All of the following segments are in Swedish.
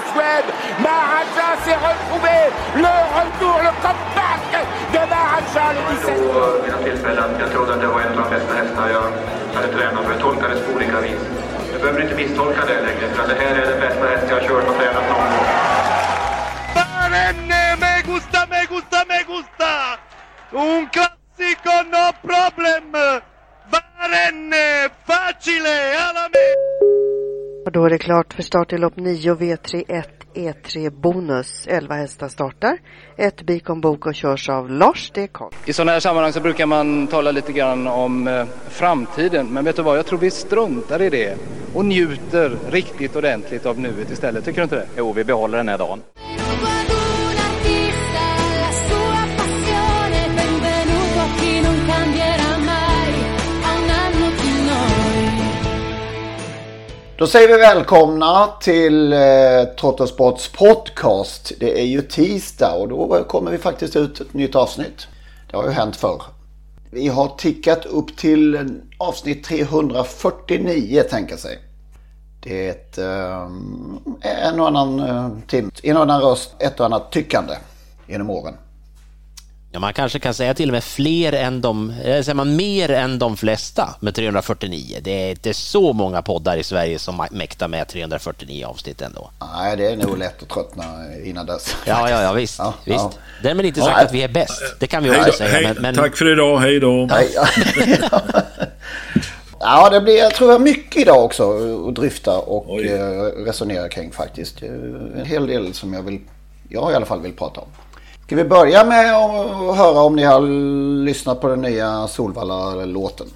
La Suède Maharaja s'est retrouvé Le retour, le comeback de Maharaja le 17 vid något tillfälle att jag trodde att det var en av de bästa hästar jag hade tränat för. Jag tolkade det på olika vis. Du behöver inte misstolka det längre, för det här är den bästa häst jag har kört och tränat någon gång. Barenne, me gusta, me gusta, me gusta! Un classico, no problem! Och då är det klart för start i lopp 9 V31 E3 Bonus. 11 hästar startar. Ett Bikon Bok och körs av Lars D. Karl. I sådana här sammanhang så brukar man tala lite grann om eh, framtiden. Men vet du vad, jag tror vi struntar i det och njuter riktigt ordentligt av nuet istället. Tycker du inte det? Jo, vi behåller den här dagen. Då säger vi välkomna till eh, Trottosports podcast. Det är ju tisdag och då kommer vi faktiskt ut ett nytt avsnitt. Det har ju hänt förr. Vi har tickat upp till avsnitt 349 tänker sig. Det är ett, eh, en och annan eh, tim, en och annan röst, ett och annat tyckande genom åren. Ja, man kanske kan säga till och med fler än de, eller säger man mer än de flesta med 349. Det är inte så många poddar i Sverige som mäktar med 349 avsnitt ändå. Nej, det är nog lätt att tröttna innan dess. Ja, ja, ja visst. Ja, visst. ja. Därmed inte sagt Ja. att vi är bäst. Det kan vi Hej också då, säga. hej, Men, men... Tack för idag, hej då. Ja. ja, det blir, jag tror jag mycket idag också att dryfta och eh, resonera kring faktiskt. Eh, En hel del som jag vill, jag i alla fall vill prata om. Ska vi börja med att höra om ni har lyssnat på den nya Solvalla-låten?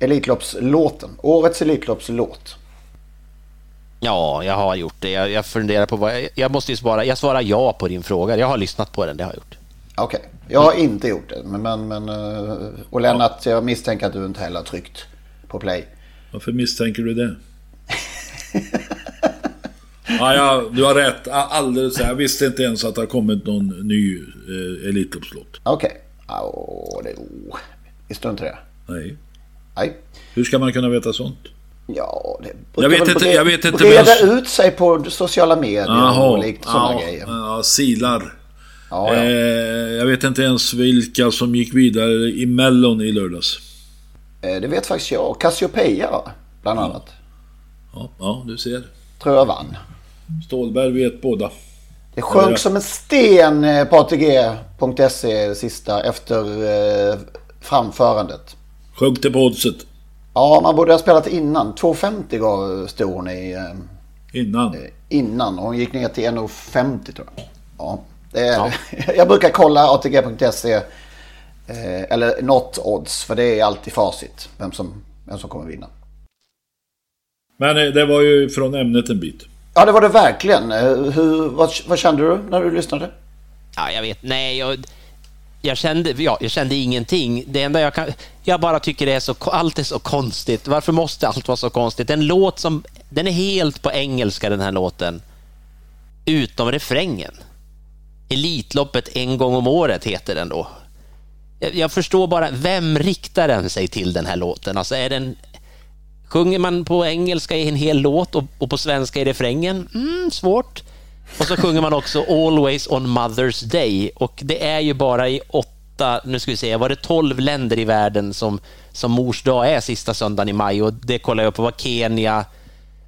Elitloppslåten. Årets Elitloppslåt. Ja, jag har gjort det. Jag, jag funderar på vad... Jag, jag måste ju svara... Jag svarar ja på din fråga. Jag har lyssnat på den, det har jag gjort. Okej, jag har inte gjort det. Men, men, men, eh, och Lennart, jag misstänker att du inte heller har tryckt på play. Varför misstänker du det? Ja, ja, du har rätt. Alldeles. Jag visste inte ens att det har kommit någon ny eh, Elitloppslåt. Okej. Okay. det... Oh. Visste du inte det? Nej. Nej. Hur ska man kunna veta sånt? Ja, det Jag vet inte, bre- jag vet inte. Breda men- ut sig på sociala medier Jaha, och likt sådana ja, grejer. Ja, silar. Ja, ja. Eh, jag vet inte ens vilka som gick vidare i Mellon i lördags. Eh, Det vet faktiskt jag. Cassiopeia bland annat. Ja, ja, du ser. Tror jag vann. Stålberg vet båda. Det sjönk Ja. som en sten eh, på ATG.se sista efter eh, framförandet. Sjönk det på oddset? Ja, man borde ha spelat innan. 2,50 gav stod hon i eh, Innan? innan. Och hon gick ner till 1,50 tror jag. Ja, det är, jag brukar kolla ATG.se eh, eller något odds. För det är alltid facit. Vem som, vem som kommer vinna. Men eh, det var ju från ämnet en bit. Ja, det var det verkligen. Eh, hur, vad, vad kände du när du lyssnade? Ja, jag vet. Nej, jag, jag, kände, ja, jag kände ingenting. Det enda jag kan... Jag bara tycker det är så... Allt är så konstigt. Varför måste allt vara så konstigt? En låt som... Den är helt på engelska, den här låten. Utom refrängen. Elitloppet en gång om året heter den då. Jag, jag förstår bara, vem riktar den sig till den här låten? Alltså är den... Sjunger man på engelska i en hel låt och, och på svenska i refrängen? Mm, svårt. Och så sjunger man också Always on Mother's Day och det är ju bara i åtta, nu ska vi se, var det tolv länder i världen som, som mors dag är sista söndagen i maj och det kollar jag upp, var Kenya,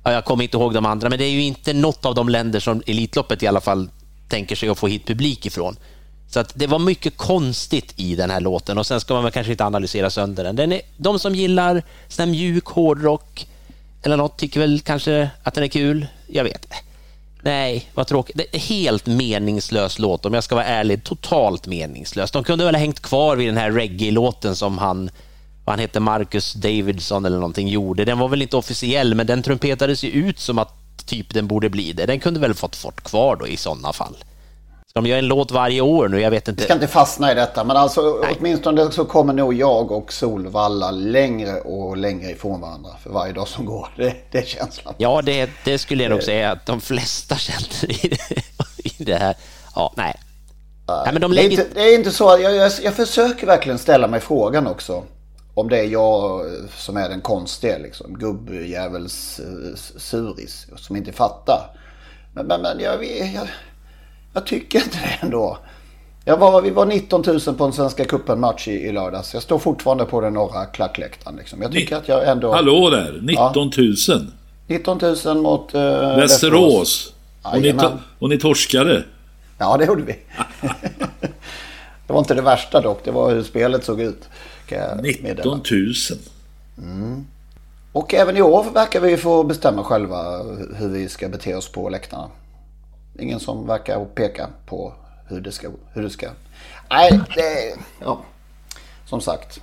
Ja, jag kommer inte ihåg de andra, men det är ju inte något av de länder som Elitloppet i alla fall tänker sig att få hit publik ifrån. Så att det var mycket konstigt i den här låten och sen ska man väl kanske inte analysera sönder den. den är, de som gillar sån här mjuk hårdrock eller något tycker väl kanske att den är kul. Jag vet. Nej, vad tråkigt. Det är helt meningslös låt om jag ska vara ärlig. Totalt meningslös. De kunde väl ha hängt kvar vid den här reggae-låten som han, vad han hette, Marcus Davidson eller någonting gjorde. Den var väl inte officiell, men den trumpetades ju ut som att typ den borde bli det. Den kunde väl fått fort kvar då i sådana fall. De göra en låt varje år nu? Jag vet inte. Vi ska inte fastna i detta, men alltså Nej. åtminstone så kommer nog jag och Solvalla längre och längre ifrån varandra för varje dag som går. Det, det är känslan. Ja, det, det skulle jag nog säga att de flesta känner i det, i det här. Ja, nej. nej men de lägger... det, är inte, det är inte så, jag, jag, jag försöker verkligen ställa mig frågan också. Om det är jag som är den konstiga liksom. Gubbjävels uh, suris som inte fattar. Men, men, men jag, jag, jag tycker inte det ändå. Jag var, vi var 19 000 på en Svenska cupen-match i, i lördags. Jag står fortfarande på den norra klackläktaren. Liksom. Jag tycker Ni, att jag ändå... Hallå där! 19 000? Ja. 19 000 mot uh, Västerås. Och ni, och ni torskade? Ja, det gjorde vi. det var inte det värsta dock. Det var hur spelet såg ut. 19 000? Mm. Och även i år verkar vi få bestämma själva hur vi ska bete oss på läktarna. Ingen som verkar peka på hur det ska... Hur det ska. Nej, det... Ja. Som sagt.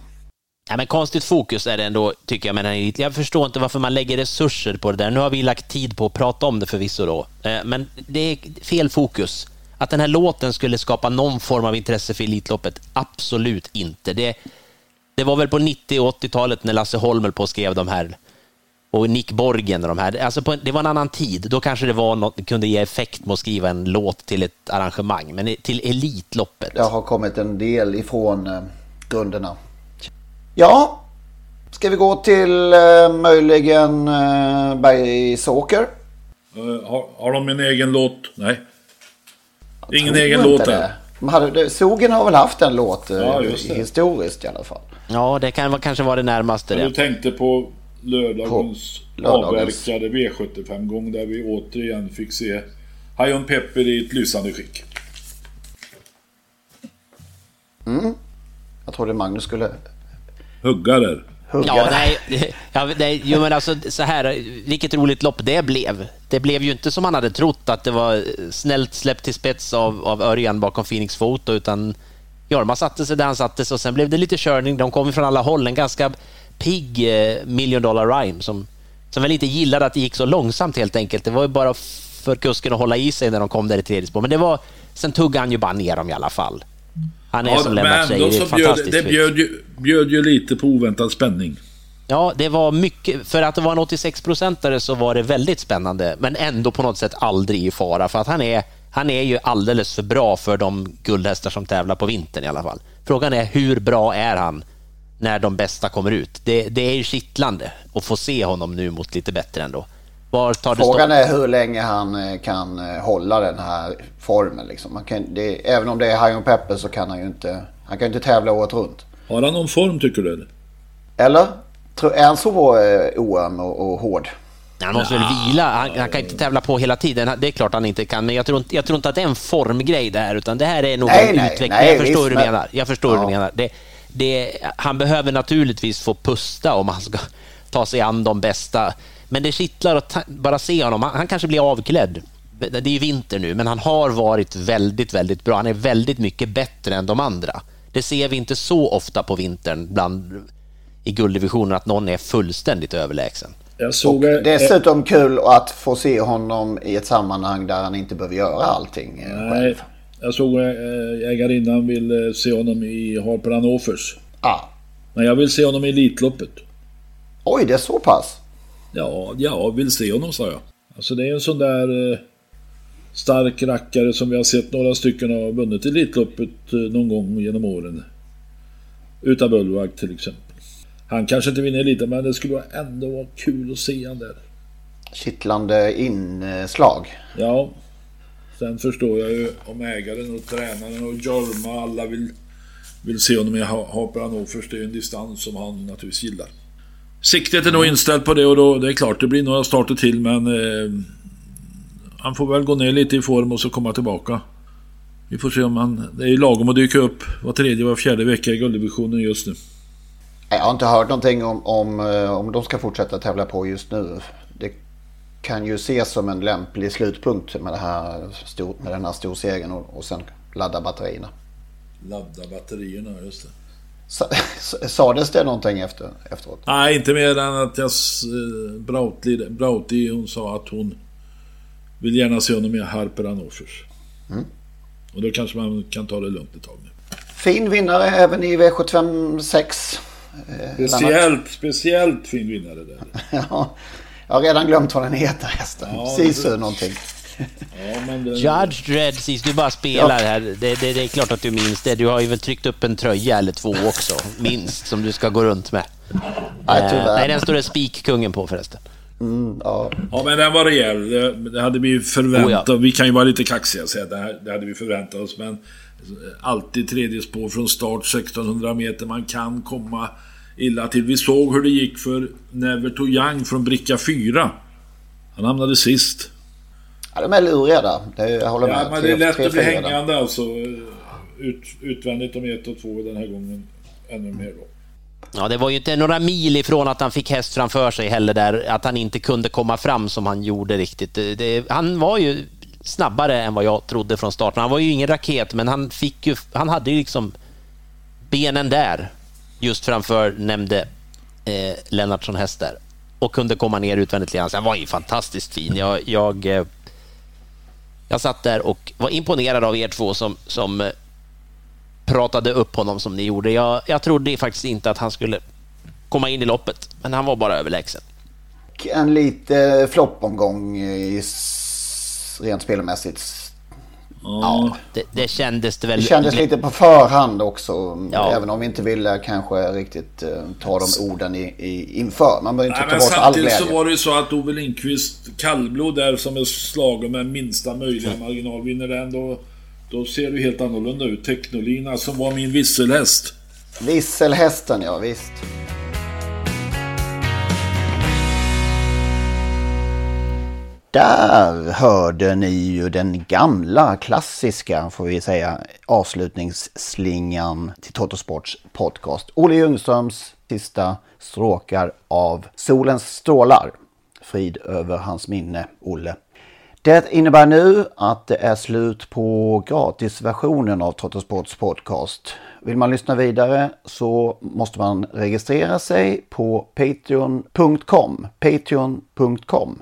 Ja, men konstigt fokus är det ändå, tycker jag. Men jag förstår inte varför man lägger resurser på det där. Nu har vi lagt tid på att prata om det förvisso då. Eh, men det är fel fokus. Att den här låten skulle skapa någon form av intresse för Elitloppet, absolut inte. Det, det var väl på 90 och 80-talet när Lasse Holmel på skrev de här och Nick Borgen och de här. Alltså på, det var en annan tid. Då kanske det var något, kunde ge effekt med att skriva en låt till ett arrangemang. Men till Elitloppet. Det har kommit en del ifrån eh, grunderna. Ja, ska vi gå till eh, möjligen eh, Bergsåker? Uh, har, har de en egen låt? Nej. Ingen egen låt. De hade, Sogen har väl haft en låt eh, ja, historiskt i alla fall. Ja, det kan kanske vara det närmaste. Du tänkte på lördagens, lördagens. avverkade V75-gång där vi återigen fick se Hajon Pepper i ett lysande skick. Mm. Jag trodde Magnus skulle... Hugga där. Hugga ja, nej, ja, nej, jo, men alltså så här, vilket roligt lopp det blev. Det blev ju inte som man hade trott att det var snällt släppt till spets av, av Örjan bakom Phoenix Foto, utan Jorma satte sig där han satte sig och sen blev det lite körning. De kom från alla håll. En ganska pigg eh, Million Dollar Rhyme som, som väl inte gillade att det gick så långsamt helt enkelt. Det var ju bara för kusken att hålla i sig när de kom där i tredje spår. Men det var, sen tuggade han ju bara ner dem i alla fall. Han är ja, som Lennart säger, det är fantastiskt Det bjöd ju, bjöd ju lite på oväntad spänning. Ja, det var mycket. För att det var en 86-procentare så var det väldigt spännande, men ändå på något sätt aldrig i fara. För att han är, han är ju alldeles för bra för de guldhästar som tävlar på vintern i alla fall. Frågan är hur bra är han när de bästa kommer ut. Det, det är ju kittlande att få se honom nu mot lite bättre ändå. Var tar det Frågan är hur länge han eh, kan eh, hålla den här formen. Liksom. Man kan, det, även om det är Hajon Pepper så kan han ju inte, han kan inte tävla året runt. Har han någon form tycker du? Eller? Är han så eh, oöm och, och hård? Han måste väl vila. Han, han, kan inte tävla på hela tiden. Det är klart han inte kan, men jag tror inte, jag tror inte att det är en formgrej det här, utan det här är nog nej, en nej, utveckling. Nej, jag förstår hur du menar. Jag förstår ja. hur du menar. Det, det, han behöver naturligtvis få pusta om han ska ta sig an de bästa. Men det kittlar att bara se honom. Han, han kanske blir avklädd. Det är ju vinter nu, men han har varit väldigt, väldigt bra. Han är väldigt mycket bättre än de andra. Det ser vi inte så ofta på vintern bland, i gulddivisionen att någon är fullständigt överlägsen. Jag såg och dessutom kul att få se honom i ett sammanhang där han inte behöver göra allting eh, Nej. själv. Jag såg äh, ägarinnan vill äh, se honom i Harper Hannovers. Ah. Men jag vill se honom i Elitloppet. Oj, det är så pass? Ja, jag vill se honom sa jag. Alltså det är en sån där stark rackare som vi har sett några stycken ha vunnit Elitloppet någon gång genom åren. Utan Bullwag till exempel. Han kanske inte vinner lite men det skulle ändå vara kul att se honom där. Kittlande inslag. Ja. Sen förstår jag ju om ägaren och tränaren och Jorma alla vill, vill se honom i Haparanoffers. Det är en distans som han naturligtvis gillar. siktet är nog inställt på det och då, det är klart det blir några starter till men eh, han får väl gå ner lite i form och så komma tillbaka. Vi får se om han... Det är ju lagom att dyka upp var tredje, var fjärde vecka i gulddivisionen just nu. Jag har inte hört någonting om, om, eh, om de ska fortsätta tävla på just nu. Kan ju ses som en lämplig slutpunkt med, det här stor, med den här storsegern och, och sen ladda batterierna. Ladda batterierna, just det. Sades det någonting efter, efteråt? Nej, inte mer än att jag... Brautli, Brauti, hon sa att hon vill gärna se honom i Harper Hannoffers. Mm. Och då kanske man kan ta det lugnt ett tag nu. Fin vinnare även i V756. Eh, speciellt, speciellt fin vinnare där. ja, jag har redan glömt vad den heter hästen. Ja, Sisu det... någonting. Ja, men det... Judge Dredd, du bara spelar ja. här. Det, det, det, är klart att du minns det. Du har ju väl tryckt upp en tröja eller två också, minst, som du ska gå runt med. Nej, eh, nej den står det Spikkungen på förresten. Mm, ja. ja, men den var rejäl. Det, det hade vi förväntat oh, ja. Vi kan ju vara lite kaxiga och säga att det, det hade vi förväntat oss. Men alltid tredje spår från start 1600 meter. Man kan komma illa till. Vi såg hur det gick för Never to Young från bricka 4. Han hamnade sist. Ja, de är luriga där. Det, jag håller med. Ja, men det är lätt att bli hängande alltså. Ut, utvändigt om 1 och 2 den här gången. Ännu mer då. Ja, det var ju inte några mil ifrån att han fick häst framför sig heller där, att han inte kunde komma fram som han gjorde riktigt. Det, det, han var ju snabbare än vad jag trodde från starten. Han var ju ingen raket, men han, fick ju, han hade ju liksom benen där, just framför nämnde eh, Lennartsson häst där och kunde komma ner utvändigt lite Han var ju fantastiskt fin. Jag, jag, eh, jag satt där och var imponerad av er två som, som eh, pratade upp honom som ni gjorde. Jag, jag trodde faktiskt inte att han skulle komma in i loppet, men han var bara överlägsen. En lite floppomgång rent spelmässigt. Ja, det, det kändes det väl. Det kändes lite på förhand också. Ja. Även om vi inte ville kanske riktigt uh, ta de orden i, i, inför. Man behöver inte Nej, ta bort all glädje. Samtidigt så var det ju så att Ove Lindqvist, kallblod där som är slagen med minsta möjliga mm. marginal, vinner den då då ser det helt annorlunda ut. Technolina som var min visselhäst. Visselhästen, ja visst. Där hörde ni ju den gamla klassiska, får vi säga, avslutningsslingan till Totosports podcast. Olle Ljungströms sista stråkar av Solens strålar. Frid över hans minne, Olle. Det innebär nu att det är slut på gratisversionen av Trottosports podcast. Vill man lyssna vidare så måste man registrera sig på patreon.com. Patreon.com.